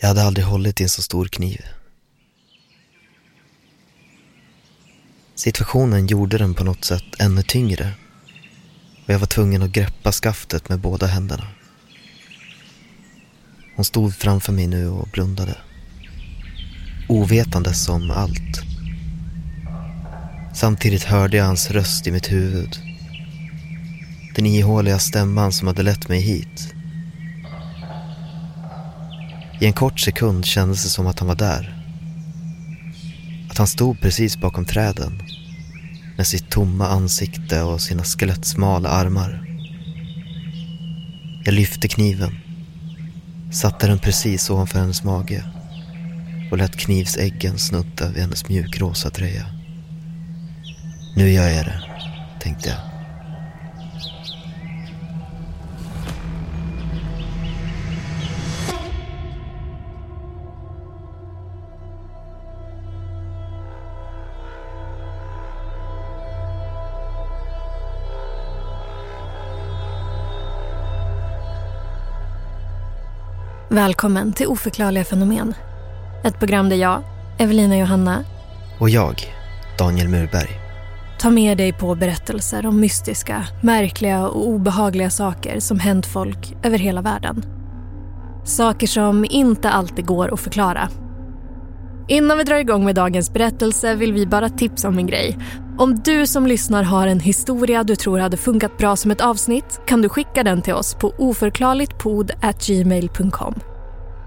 Jag hade aldrig hållit i en så stor kniv. Situationen gjorde den på något sätt ännu tyngre och jag var tvungen att greppa skaftet med båda händerna. Hon stod framför mig nu och blundade. Ovetandes om allt. Samtidigt hörde jag hans röst i mitt huvud. Den ihåliga stämman som hade lett mig hit. I en kort sekund kändes det som att han var där. Att han stod precis bakom träden. Med sitt tomma ansikte och sina skelettsmala armar. Jag lyfte kniven. Satte den precis ovanför hennes mage. Och lät knivsäggen snudda vid hennes mjukrosa tröja. Nu gör jag det, tänkte jag. Välkommen till Oförklarliga fenomen. Ett program där jag, Evelina Johanna, Och jag, Daniel Murberg. tar med dig på berättelser om mystiska, märkliga och obehagliga saker som hänt folk över hela världen. Saker som inte alltid går att förklara. Innan vi drar igång med dagens berättelse vill vi bara tipsa om en grej. Om du som lyssnar har en historia du tror hade funkat bra som ett avsnitt kan du skicka den till oss på oförklarligtpodgmail.com.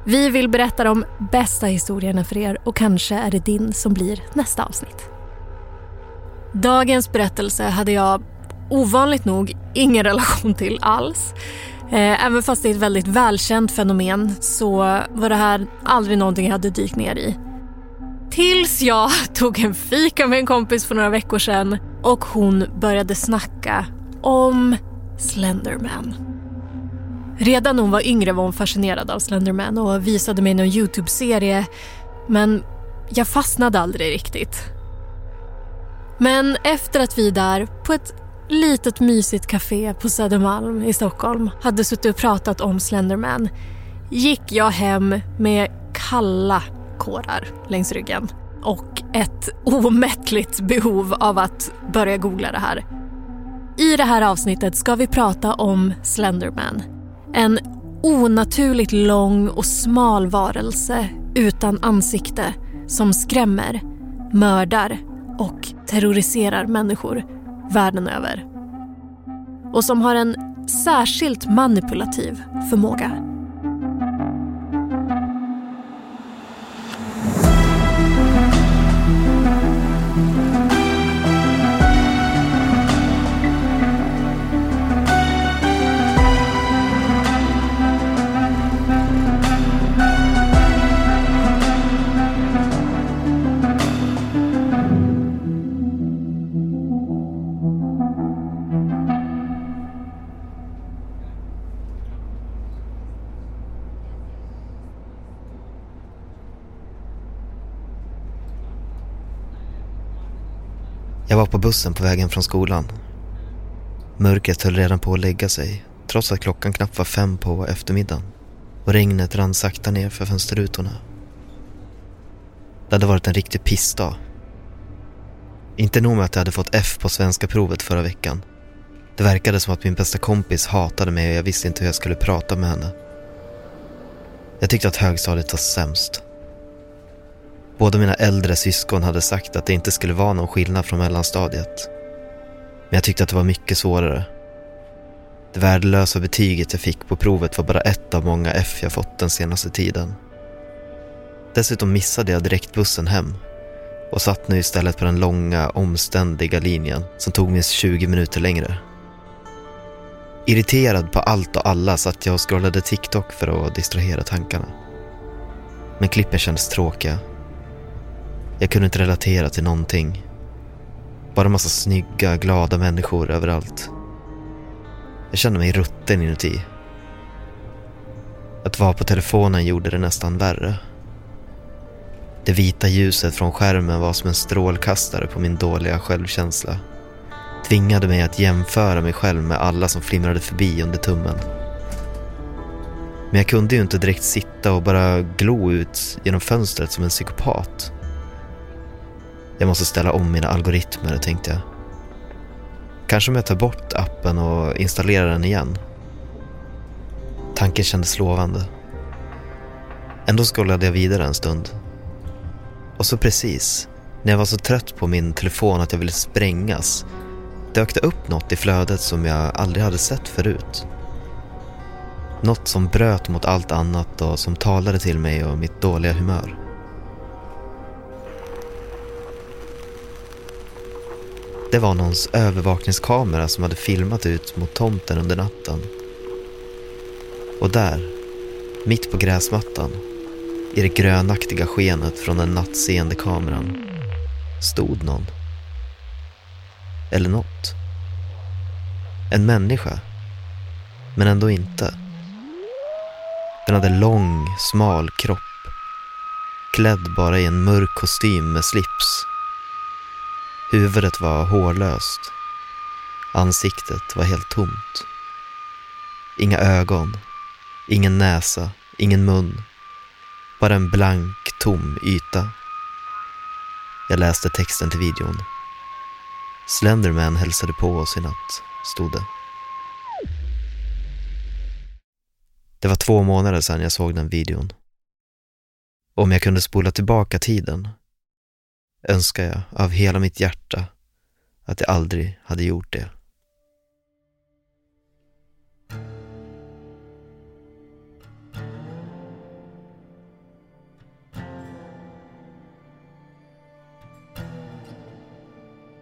Vi vill berätta de bästa historierna för er och kanske är det din som blir nästa avsnitt. Dagens berättelse hade jag ovanligt nog ingen relation till alls. Eh, även fast det är ett väldigt välkänt fenomen så var det här aldrig någonting jag hade dykt ner i. Tills jag tog en fika med en kompis för några veckor sedan och hon började snacka om Slenderman. Redan när hon var yngre var hon fascinerad av Slenderman och visade mig någon Youtube-serie men jag fastnade aldrig riktigt. Men efter att vi där på ett litet mysigt café på Södermalm i Stockholm hade suttit och pratat om Slenderman gick jag hem med kalla kårar längs ryggen och ett omättligt behov av att börja googla det här. I det här avsnittet ska vi prata om Slenderman. En onaturligt lång och smal varelse utan ansikte som skrämmer, mördar och terroriserar människor världen över. Och som har en särskilt manipulativ förmåga. Jag var på bussen på vägen från skolan. Mörkret höll redan på att lägga sig trots att klockan knappt var fem på eftermiddagen och regnet rann sakta ner för fönsterrutorna. Det hade varit en riktig pissdag. Inte nog med att jag hade fått F på svenska provet förra veckan. Det verkade som att min bästa kompis hatade mig och jag visste inte hur jag skulle prata med henne. Jag tyckte att högstadiet var sämst. Båda mina äldre syskon hade sagt att det inte skulle vara någon skillnad från mellanstadiet. Men jag tyckte att det var mycket svårare. Det värdelösa betyget jag fick på provet var bara ett av många F jag fått den senaste tiden. Dessutom missade jag direktbussen hem och satt nu istället på den långa, omständiga linjen som tog minst 20 minuter längre. Irriterad på allt och alla satt jag och scrollade TikTok för att distrahera tankarna. Men klippen kändes tråkiga. Jag kunde inte relatera till någonting. Bara massa snygga, glada människor överallt. Jag kände mig rutten inuti. Att vara på telefonen gjorde det nästan värre. Det vita ljuset från skärmen var som en strålkastare på min dåliga självkänsla. Tvingade mig att jämföra mig själv med alla som flimrade förbi under tummen. Men jag kunde ju inte direkt sitta och bara glo ut genom fönstret som en psykopat. Jag måste ställa om mina algoritmer, tänkte jag. Kanske om jag tar bort appen och installerar den igen. Tanken kändes lovande. Ändå scrollade jag vidare en stund. Och så precis, när jag var så trött på min telefon att jag ville sprängas, dök det upp något i flödet som jag aldrig hade sett förut. Något som bröt mot allt annat och som talade till mig och mitt dåliga humör. Det var någons övervakningskamera som hade filmat ut mot tomten under natten. Och där, mitt på gräsmattan, i det grönaktiga skenet från den nattseende kameran, stod någon. Eller något. En människa. Men ändå inte. Den hade lång, smal kropp. Klädd bara i en mörk kostym med slips Huvudet var hårlöst. Ansiktet var helt tomt. Inga ögon, ingen näsa, ingen mun. Bara en blank, tom yta. Jag läste texten till videon. Slenderman hälsade på oss i natt, stod det. Det var två månader sedan jag såg den videon. Om jag kunde spola tillbaka tiden önskar jag av hela mitt hjärta att jag aldrig hade gjort det.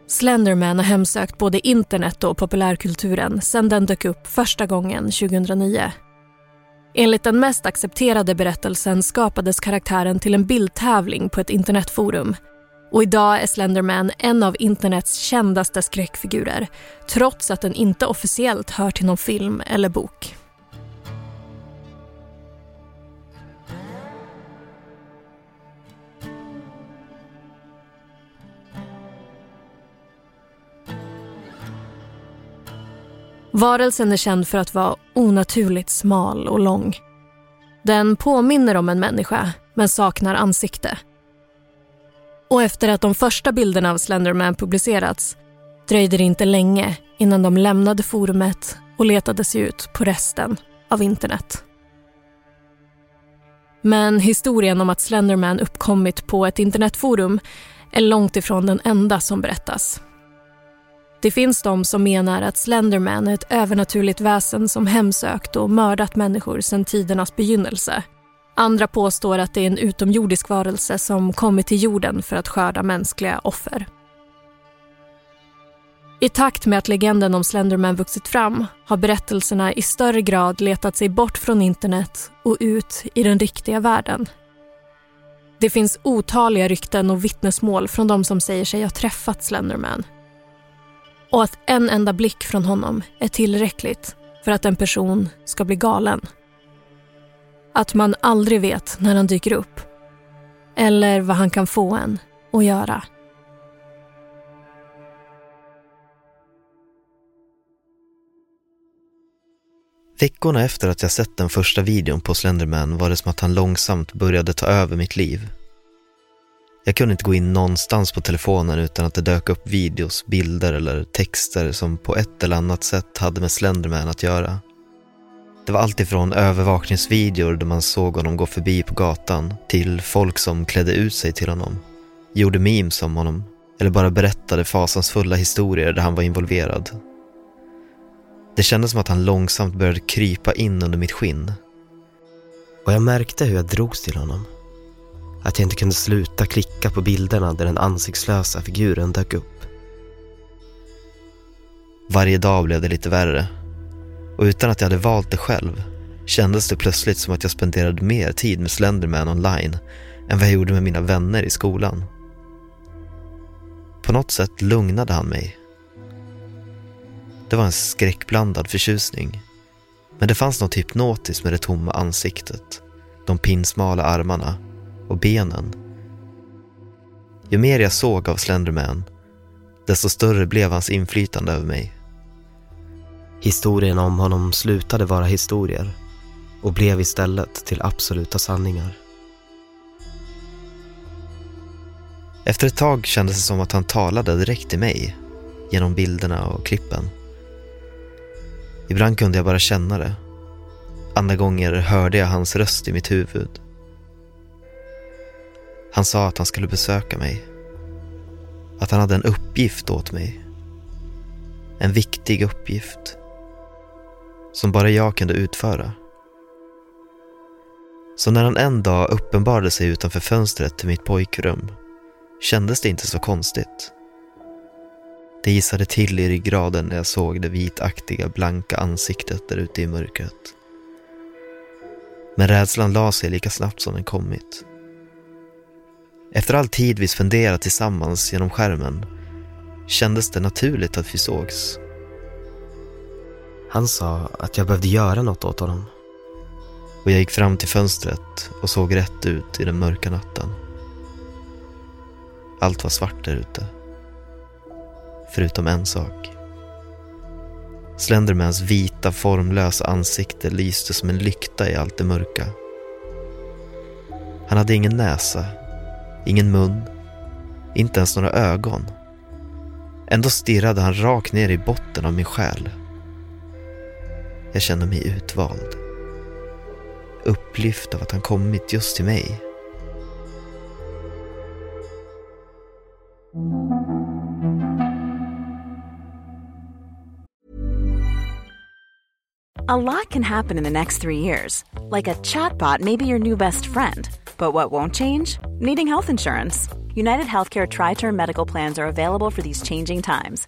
Slenderman har hemsökt både internet och populärkulturen sedan den dök upp första gången 2009. Enligt den mest accepterade berättelsen skapades karaktären till en bildtävling på ett internetforum och idag är Slenderman en av internets kändaste skräckfigurer trots att den inte officiellt hör till någon film eller bok. Varelsen är känd för att vara onaturligt smal och lång. Den påminner om en människa, men saknar ansikte. Och efter att de första bilderna av Slenderman publicerats dröjde det inte länge innan de lämnade forumet och letade sig ut på resten av internet. Men historien om att Slenderman uppkommit på ett internetforum är långt ifrån den enda som berättas. Det finns de som menar att Slenderman är ett övernaturligt väsen som hemsökt och mördat människor sedan tidernas begynnelse Andra påstår att det är en utomjordisk varelse som kommit till jorden för att skörda mänskliga offer. I takt med att legenden om Slenderman vuxit fram har berättelserna i större grad letat sig bort från internet och ut i den riktiga världen. Det finns otaliga rykten och vittnesmål från de som säger sig ha träffat Slenderman. Och att en enda blick från honom är tillräckligt för att en person ska bli galen. Att man aldrig vet när han dyker upp. Eller vad han kan få en att göra. Veckorna efter att jag sett den första videon på Slenderman var det som att han långsamt började ta över mitt liv. Jag kunde inte gå in någonstans på telefonen utan att det dök upp videos, bilder eller texter som på ett eller annat sätt hade med Slenderman att göra. Det var alltifrån övervakningsvideor där man såg honom gå förbi på gatan till folk som klädde ut sig till honom, gjorde memes om honom eller bara berättade fasansfulla historier där han var involverad. Det kändes som att han långsamt började krypa in under mitt skinn. Och jag märkte hur jag drogs till honom. Att jag inte kunde sluta klicka på bilderna där den ansiktslösa figuren dök upp. Varje dag blev det lite värre. Och utan att jag hade valt det själv kändes det plötsligt som att jag spenderade mer tid med Slenderman online än vad jag gjorde med mina vänner i skolan. På något sätt lugnade han mig. Det var en skräckblandad förtjusning. Men det fanns något hypnotiskt med det tomma ansiktet, de pinsmala armarna och benen. Ju mer jag såg av Slenderman, desto större blev hans inflytande över mig. Historierna om honom slutade vara historier och blev istället till absoluta sanningar. Efter ett tag kändes det som att han talade direkt till mig genom bilderna och klippen. Ibland kunde jag bara känna det. Andra gånger hörde jag hans röst i mitt huvud. Han sa att han skulle besöka mig. Att han hade en uppgift åt mig. En viktig uppgift. Som bara jag kunde utföra. Så när han en dag uppenbarade sig utanför fönstret till mitt pojkrum kändes det inte så konstigt. Det gissade till i ryggraden när jag såg det vitaktiga, blanka ansiktet där ute i mörkret. Men rädslan la sig lika snabbt som den kommit. Efter all tid vi spenderat tillsammans genom skärmen kändes det naturligt att vi sågs. Han sa att jag behövde göra något åt honom. Och jag gick fram till fönstret och såg rätt ut i den mörka natten. Allt var svart där ute. Förutom en sak. Slendermans vita formlösa ansikte lyste som en lykta i allt det mörka. Han hade ingen näsa, ingen mun, inte ens några ögon. Ändå stirrade han rakt ner i botten av min själ. Jag känner mig utvald. Upplyft av att han kommit just till mig. A lot can happen in the next three years. Like a chatbot may be your new best friend. But what won't change? Needing health insurance. United Healthcare Tri Term Medical Plans are available for these changing times.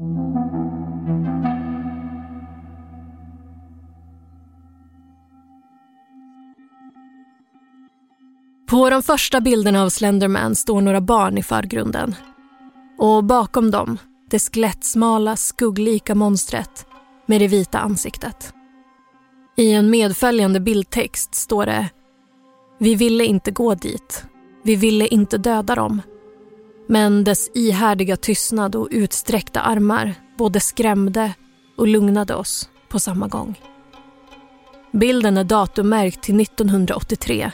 På de första bilderna av Slenderman står några barn i förgrunden. Och bakom dem det skelettsmala, skugglika monstret med det vita ansiktet. I en medföljande bildtext står det Vi ville inte gå dit. Vi ville inte döda dem. Men dess ihärdiga tystnad och utsträckta armar både skrämde och lugnade oss på samma gång. Bilden är datummärkt till 1983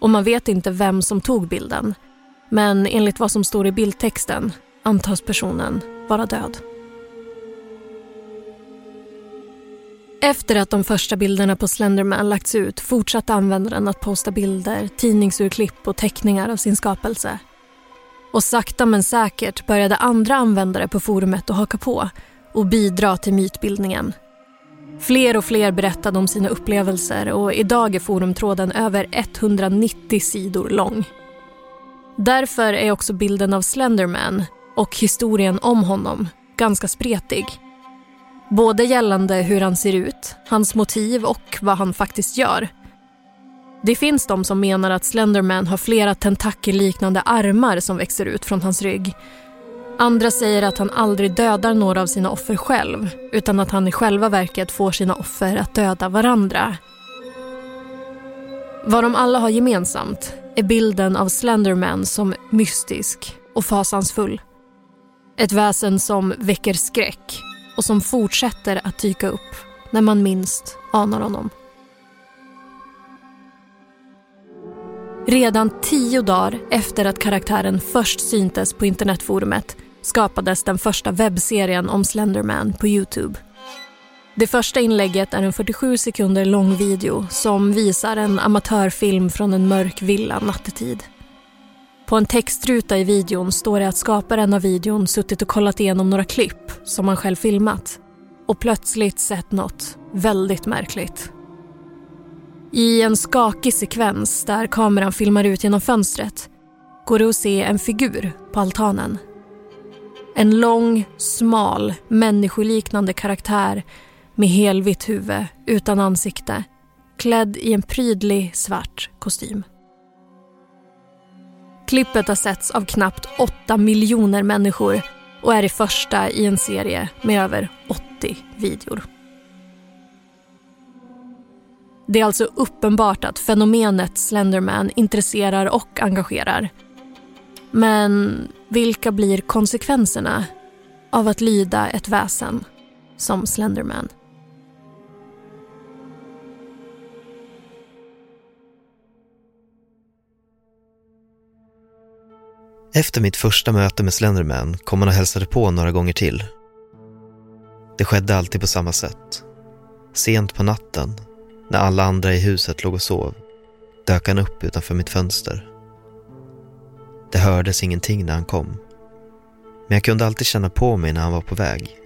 och man vet inte vem som tog bilden. Men enligt vad som står i bildtexten antas personen vara död. Efter att de första bilderna på Slenderman lagts ut fortsatte användaren att posta bilder, tidningsurklipp och teckningar av sin skapelse. Och sakta men säkert började andra användare på forumet att haka på och bidra till mytbildningen. Fler och fler berättade om sina upplevelser och idag är forumtråden över 190 sidor lång. Därför är också bilden av Slenderman och historien om honom ganska spretig. Både gällande hur han ser ut, hans motiv och vad han faktiskt gör. Det finns de som menar att Slenderman har flera tentakelliknande armar som växer ut från hans rygg. Andra säger att han aldrig dödar några av sina offer själv utan att han i själva verket får sina offer att döda varandra. Vad de alla har gemensamt är bilden av Slenderman som mystisk och fasansfull. Ett väsen som väcker skräck och som fortsätter att dyka upp när man minst anar honom. Redan tio dagar efter att karaktären först syntes på internetforumet skapades den första webbserien om Slenderman på Youtube. Det första inlägget är en 47 sekunder lång video som visar en amatörfilm från en mörk villa nattetid. På en textruta i videon står det att skaparen av videon suttit och kollat igenom några klipp som han själv filmat och plötsligt sett något väldigt märkligt. I en skakig sekvens där kameran filmar ut genom fönstret går det att se en figur på altanen. En lång, smal, människoliknande karaktär med helvitt huvud utan ansikte klädd i en prydlig svart kostym. Klippet har setts av knappt 8 miljoner människor och är det första i en serie med över 80 videor. Det är alltså uppenbart att fenomenet Slenderman intresserar och engagerar. Men vilka blir konsekvenserna av att lyda ett väsen som Slenderman? Efter mitt första möte med Slenderman kom han och hälsade på några gånger till. Det skedde alltid på samma sätt. Sent på natten, när alla andra i huset låg och sov, dök han upp utanför mitt fönster. Det hördes ingenting när han kom. Men jag kunde alltid känna på mig när han var på väg.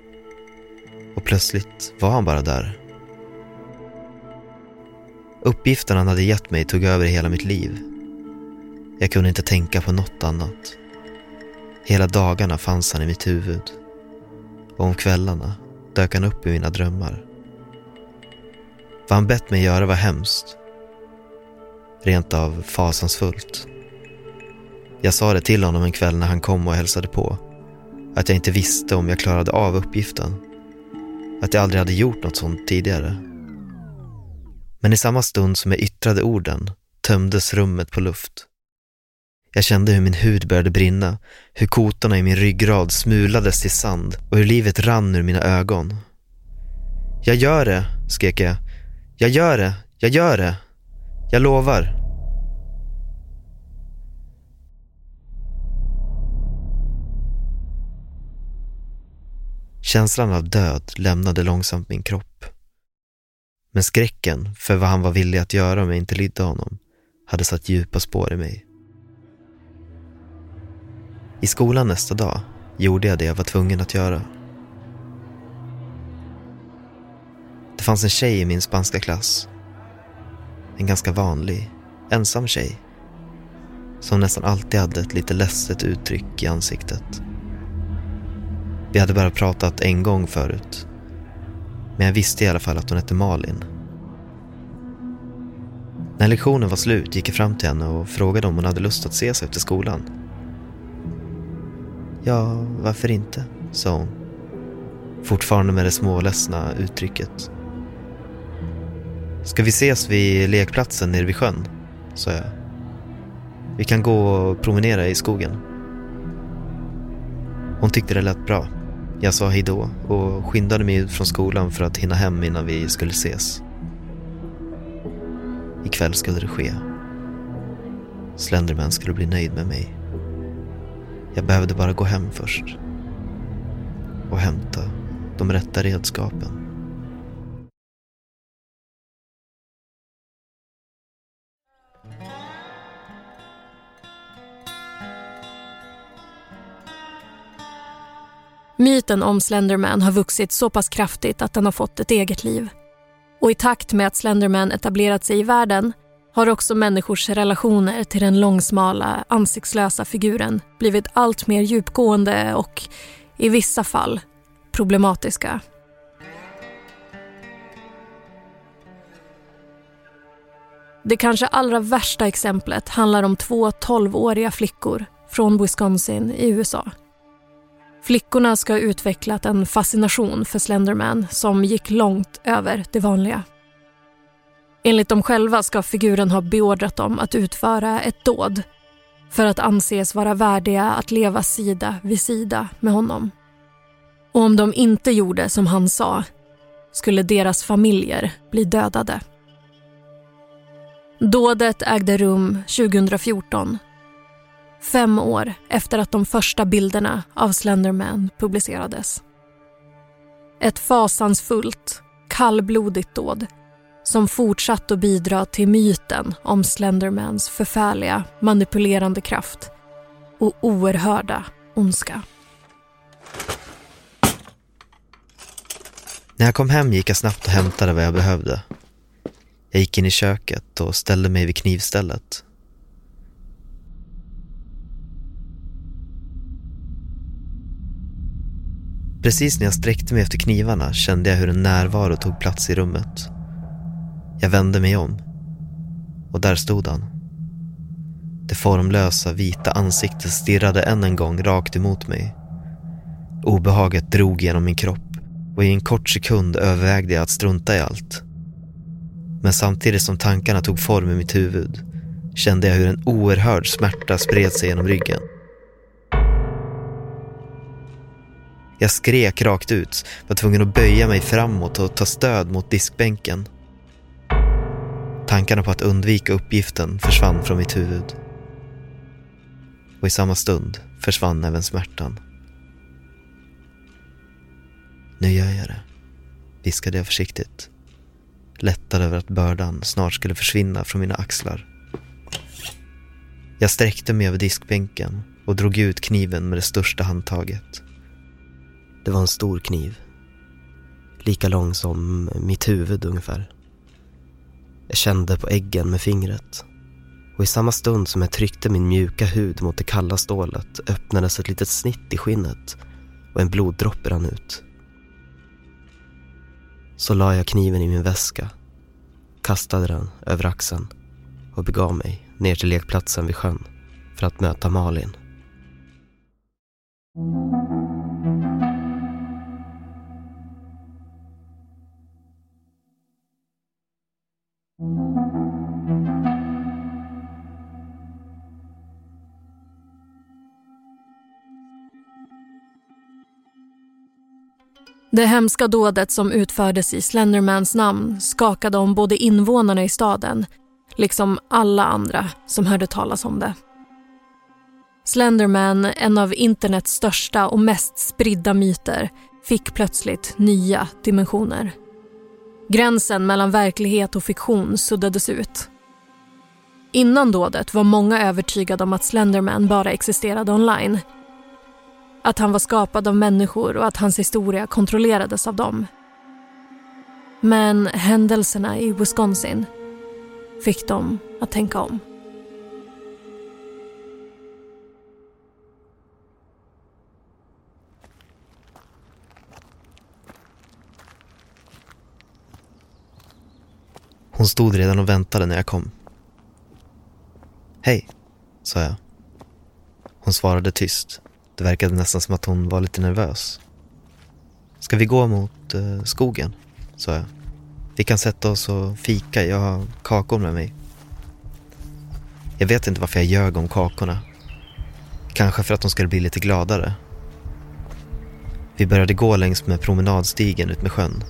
Och plötsligt var han bara där. Uppgiften han hade gett mig tog över hela mitt liv. Jag kunde inte tänka på något annat. Hela dagarna fanns han i mitt huvud. Och om kvällarna dök han upp i mina drömmar. Vad han bett mig göra var hemskt. Rent av fasansfullt. Jag sa det till honom en kväll när han kom och hälsade på. Att jag inte visste om jag klarade av uppgiften. Att jag aldrig hade gjort något sånt tidigare. Men i samma stund som jag yttrade orden tömdes rummet på luft. Jag kände hur min hud började brinna, hur kotorna i min ryggrad smulades till sand och hur livet rann ur mina ögon. Jag gör det, skrek jag. Jag gör det, jag gör det. Jag lovar. Känslan av död lämnade långsamt min kropp. Men skräcken för vad han var villig att göra om jag inte lydde honom hade satt djupa spår i mig. I skolan nästa dag gjorde jag det jag var tvungen att göra. Det fanns en tjej i min spanska klass. En ganska vanlig, ensam tjej. Som nästan alltid hade ett lite ledset uttryck i ansiktet. Vi hade bara pratat en gång förut. Men jag visste i alla fall att hon hette Malin. När lektionen var slut gick jag fram till henne och frågade om hon hade lust att ses efter skolan. Ja, varför inte, sa hon. Fortfarande med det småledsna uttrycket. Ska vi ses vid lekplatsen nere vid sjön? sa jag. Vi kan gå och promenera i skogen. Hon tyckte det lät bra. Jag sa hejdå och skyndade mig ut från skolan för att hinna hem innan vi skulle ses. Ikväll skulle det ske. Slenderman skulle bli nöjd med mig. Jag behövde bara gå hem först. Och hämta de rätta redskapen. Myten om Slenderman har vuxit så pass kraftigt att den har fått ett eget liv. Och i takt med att Slenderman etablerat sig i världen har också människors relationer till den långsmala, ansiktslösa figuren blivit allt mer djupgående och, i vissa fall, problematiska. Det kanske allra värsta exemplet handlar om två 12-åriga flickor från Wisconsin i USA. Flickorna ska ha utvecklat en fascination för Slenderman som gick långt över det vanliga. Enligt dem själva ska figuren ha beordrat dem att utföra ett dåd för att anses vara värdiga att leva sida vid sida med honom. Och om de inte gjorde som han sa skulle deras familjer bli dödade. Dådet ägde rum 2014 Fem år efter att de första bilderna av Slenderman publicerades. Ett fasansfullt, kallblodigt dåd som fortsatt att bidra till myten om Slendermans förfärliga, manipulerande kraft och oerhörda ondska. När jag kom hem gick jag snabbt och hämtade vad jag behövde. Jag gick in i köket och ställde mig vid knivstället. Precis när jag sträckte mig efter knivarna kände jag hur en närvaro tog plats i rummet. Jag vände mig om. Och där stod han. Det formlösa vita ansiktet stirrade än en gång rakt emot mig. Obehaget drog genom min kropp och i en kort sekund övervägde jag att strunta i allt. Men samtidigt som tankarna tog form i mitt huvud kände jag hur en oerhörd smärta spred sig genom ryggen. Jag skrek rakt ut, var tvungen att böja mig framåt och ta stöd mot diskbänken. Tankarna på att undvika uppgiften försvann från mitt huvud. Och i samma stund försvann även smärtan. Nu gör jag det, viskade jag försiktigt. Lättad över att bördan snart skulle försvinna från mina axlar. Jag sträckte mig över diskbänken och drog ut kniven med det största handtaget. Det var en stor kniv. Lika lång som mitt huvud ungefär. Jag kände på äggen med fingret. Och i samma stund som jag tryckte min mjuka hud mot det kalla stålet öppnades ett litet snitt i skinnet och en bloddroppe rann ut. Så la jag kniven i min väska, kastade den över axeln och begav mig ner till lekplatsen vid sjön för att möta Malin. Det hemska dådet som utfördes i Slendermans namn skakade om både invånarna i staden liksom alla andra som hörde talas om det. Slenderman, en av internets största och mest spridda myter, fick plötsligt nya dimensioner. Gränsen mellan verklighet och fiktion suddades ut. Innan dådet var många övertygade om att Slenderman bara existerade online att han var skapad av människor och att hans historia kontrollerades av dem. Men händelserna i Wisconsin fick dem att tänka om. Hon stod redan och väntade när jag kom. Hej, sa jag. Hon svarade tyst. Det verkade nästan som att hon var lite nervös. Ska vi gå mot eh, skogen? sa jag. Vi kan sätta oss och fika, jag har kakor med mig. Jag vet inte varför jag ljög om kakorna. Kanske för att de skulle bli lite gladare. Vi började gå längs med promenadstigen ut med sjön.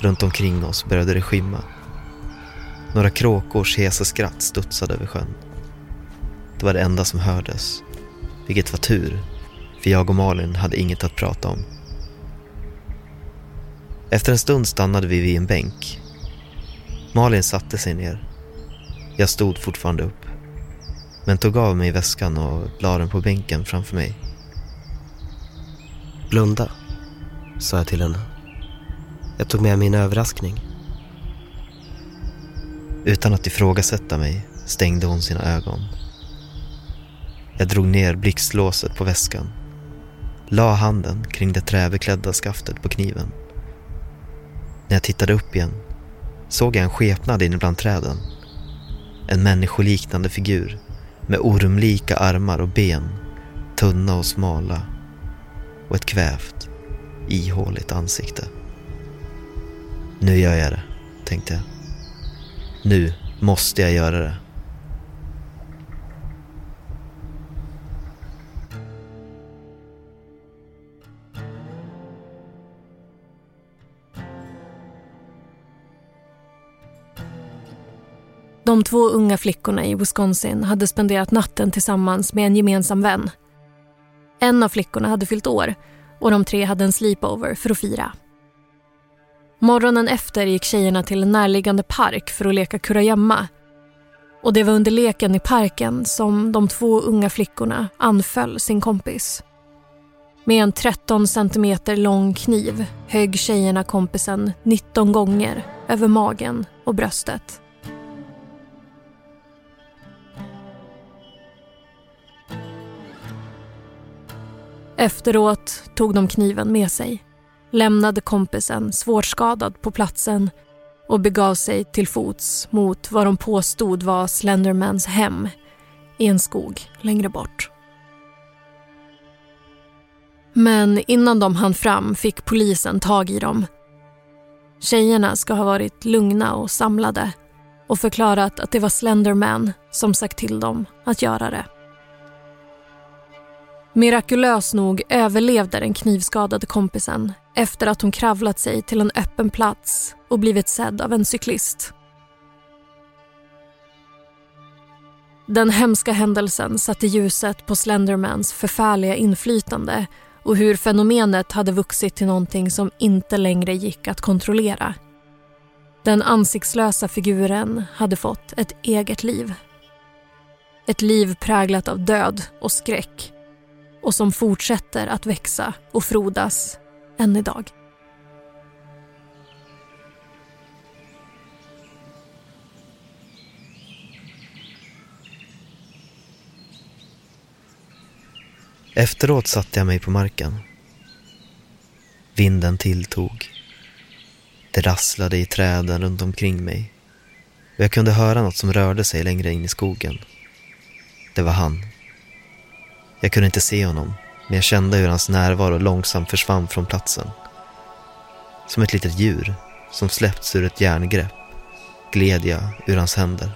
Runt omkring oss började det skymma. Några kråkors hesa skratt studsade över sjön. Det var det enda som hördes. Vilket var tur, för jag och Malin hade inget att prata om. Efter en stund stannade vi vid en bänk. Malin satte sig ner. Jag stod fortfarande upp. Men tog av mig väskan och la den på bänken framför mig. Blunda, sa jag till henne. Jag tog med mig en överraskning. Utan att ifrågasätta mig stängde hon sina ögon. Jag drog ner blixtlåset på väskan. La handen kring det träbeklädda skaftet på kniven. När jag tittade upp igen såg jag en skepnad inne bland träden. En människoliknande figur med ormlika armar och ben, tunna och smala och ett kvävt, ihåligt ansikte. Nu gör jag det, tänkte jag. Nu måste jag göra det. De två unga flickorna i Wisconsin hade spenderat natten tillsammans med en gemensam vän. En av flickorna hade fyllt år och de tre hade en sleepover för att fira. Morgonen efter gick tjejerna till en närliggande park för att leka kurragömma. Och det var under leken i parken som de två unga flickorna anföll sin kompis. Med en 13 centimeter lång kniv högg tjejerna kompisen 19 gånger över magen och bröstet. Efteråt tog de kniven med sig, lämnade kompisen svårt skadad på platsen och begav sig till fots mot vad de påstod var Slendermans hem i en skog längre bort. Men innan de hann fram fick polisen tag i dem. Tjejerna ska ha varit lugna och samlade och förklarat att det var Slenderman som sagt till dem att göra det. Mirakulöst nog överlevde den knivskadade kompisen efter att hon kravlat sig till en öppen plats och blivit sedd av en cyklist. Den hemska händelsen satte ljuset på Slendermans förfärliga inflytande och hur fenomenet hade vuxit till någonting som inte längre gick att kontrollera. Den ansiktslösa figuren hade fått ett eget liv. Ett liv präglat av död och skräck och som fortsätter att växa och frodas än idag. Efteråt satte jag mig på marken. Vinden tilltog. Det rasslade i träden runt omkring mig och jag kunde höra något som rörde sig längre in i skogen. Det var han. Jag kunde inte se honom, men jag kände hur hans närvaro långsamt försvann från platsen. Som ett litet djur som släppts ur ett järngrepp gled jag ur hans händer.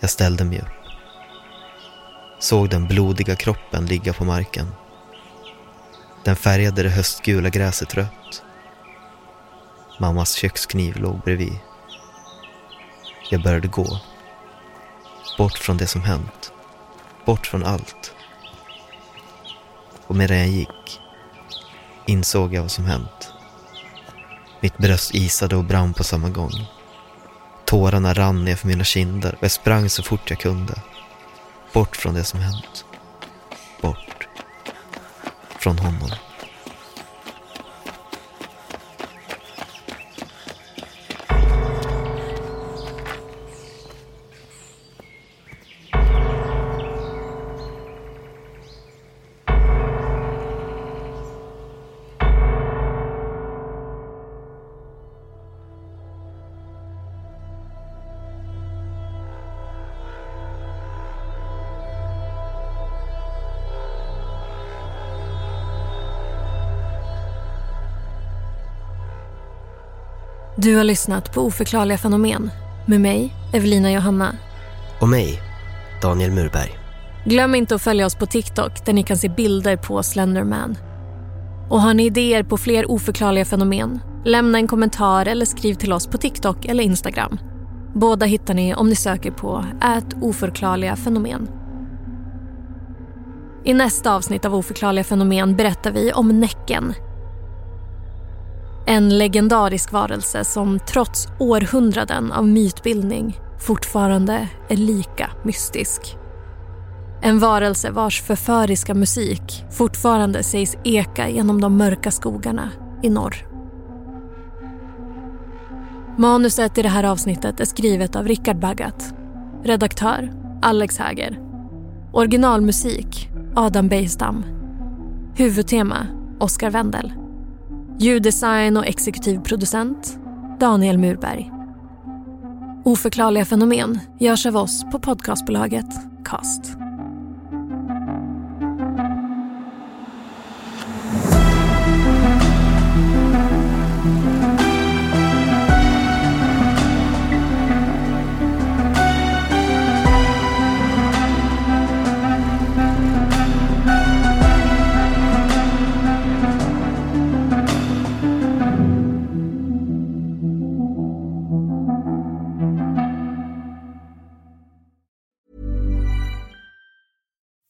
Jag ställde mig upp. Såg den blodiga kroppen ligga på marken. Den färgade det höstgula gräset rött. Mammas kökskniv låg bredvid. Jag började gå. Bort från det som hänt. Bort från allt. Och medan jag gick insåg jag vad som hänt. Mitt bröst isade och brann på samma gång. Tårarna rann ner för mina kinder och jag sprang så fort jag kunde. Bort från det som hänt. Bort. Från honom. Du har lyssnat på Oförklarliga fenomen Med mig, Evelina Johanna. Och mig, Daniel Murberg. Glöm inte att följa oss på TikTok där ni kan se bilder på Slenderman. Och har ni idéer på fler oförklarliga fenomen? Lämna en kommentar eller skriv till oss på TikTok eller Instagram. Båda hittar ni om ni söker på ät oförklarliga fenomen. I nästa avsnitt av Oförklarliga fenomen berättar vi om Näcken. En legendarisk varelse som trots århundraden av mytbildning fortfarande är lika mystisk. En varelse vars förföriska musik fortfarande sägs eka genom de mörka skogarna i norr. Manuset i det här avsnittet är skrivet av Richard Baggat. Redaktör Alex Häger. Originalmusik Adam Bejstam. Huvudtema Oscar Wendel. Ljuddesign och exekutiv producent Daniel Murberg. Oförklarliga fenomen görs av oss på podcastbolaget Cast.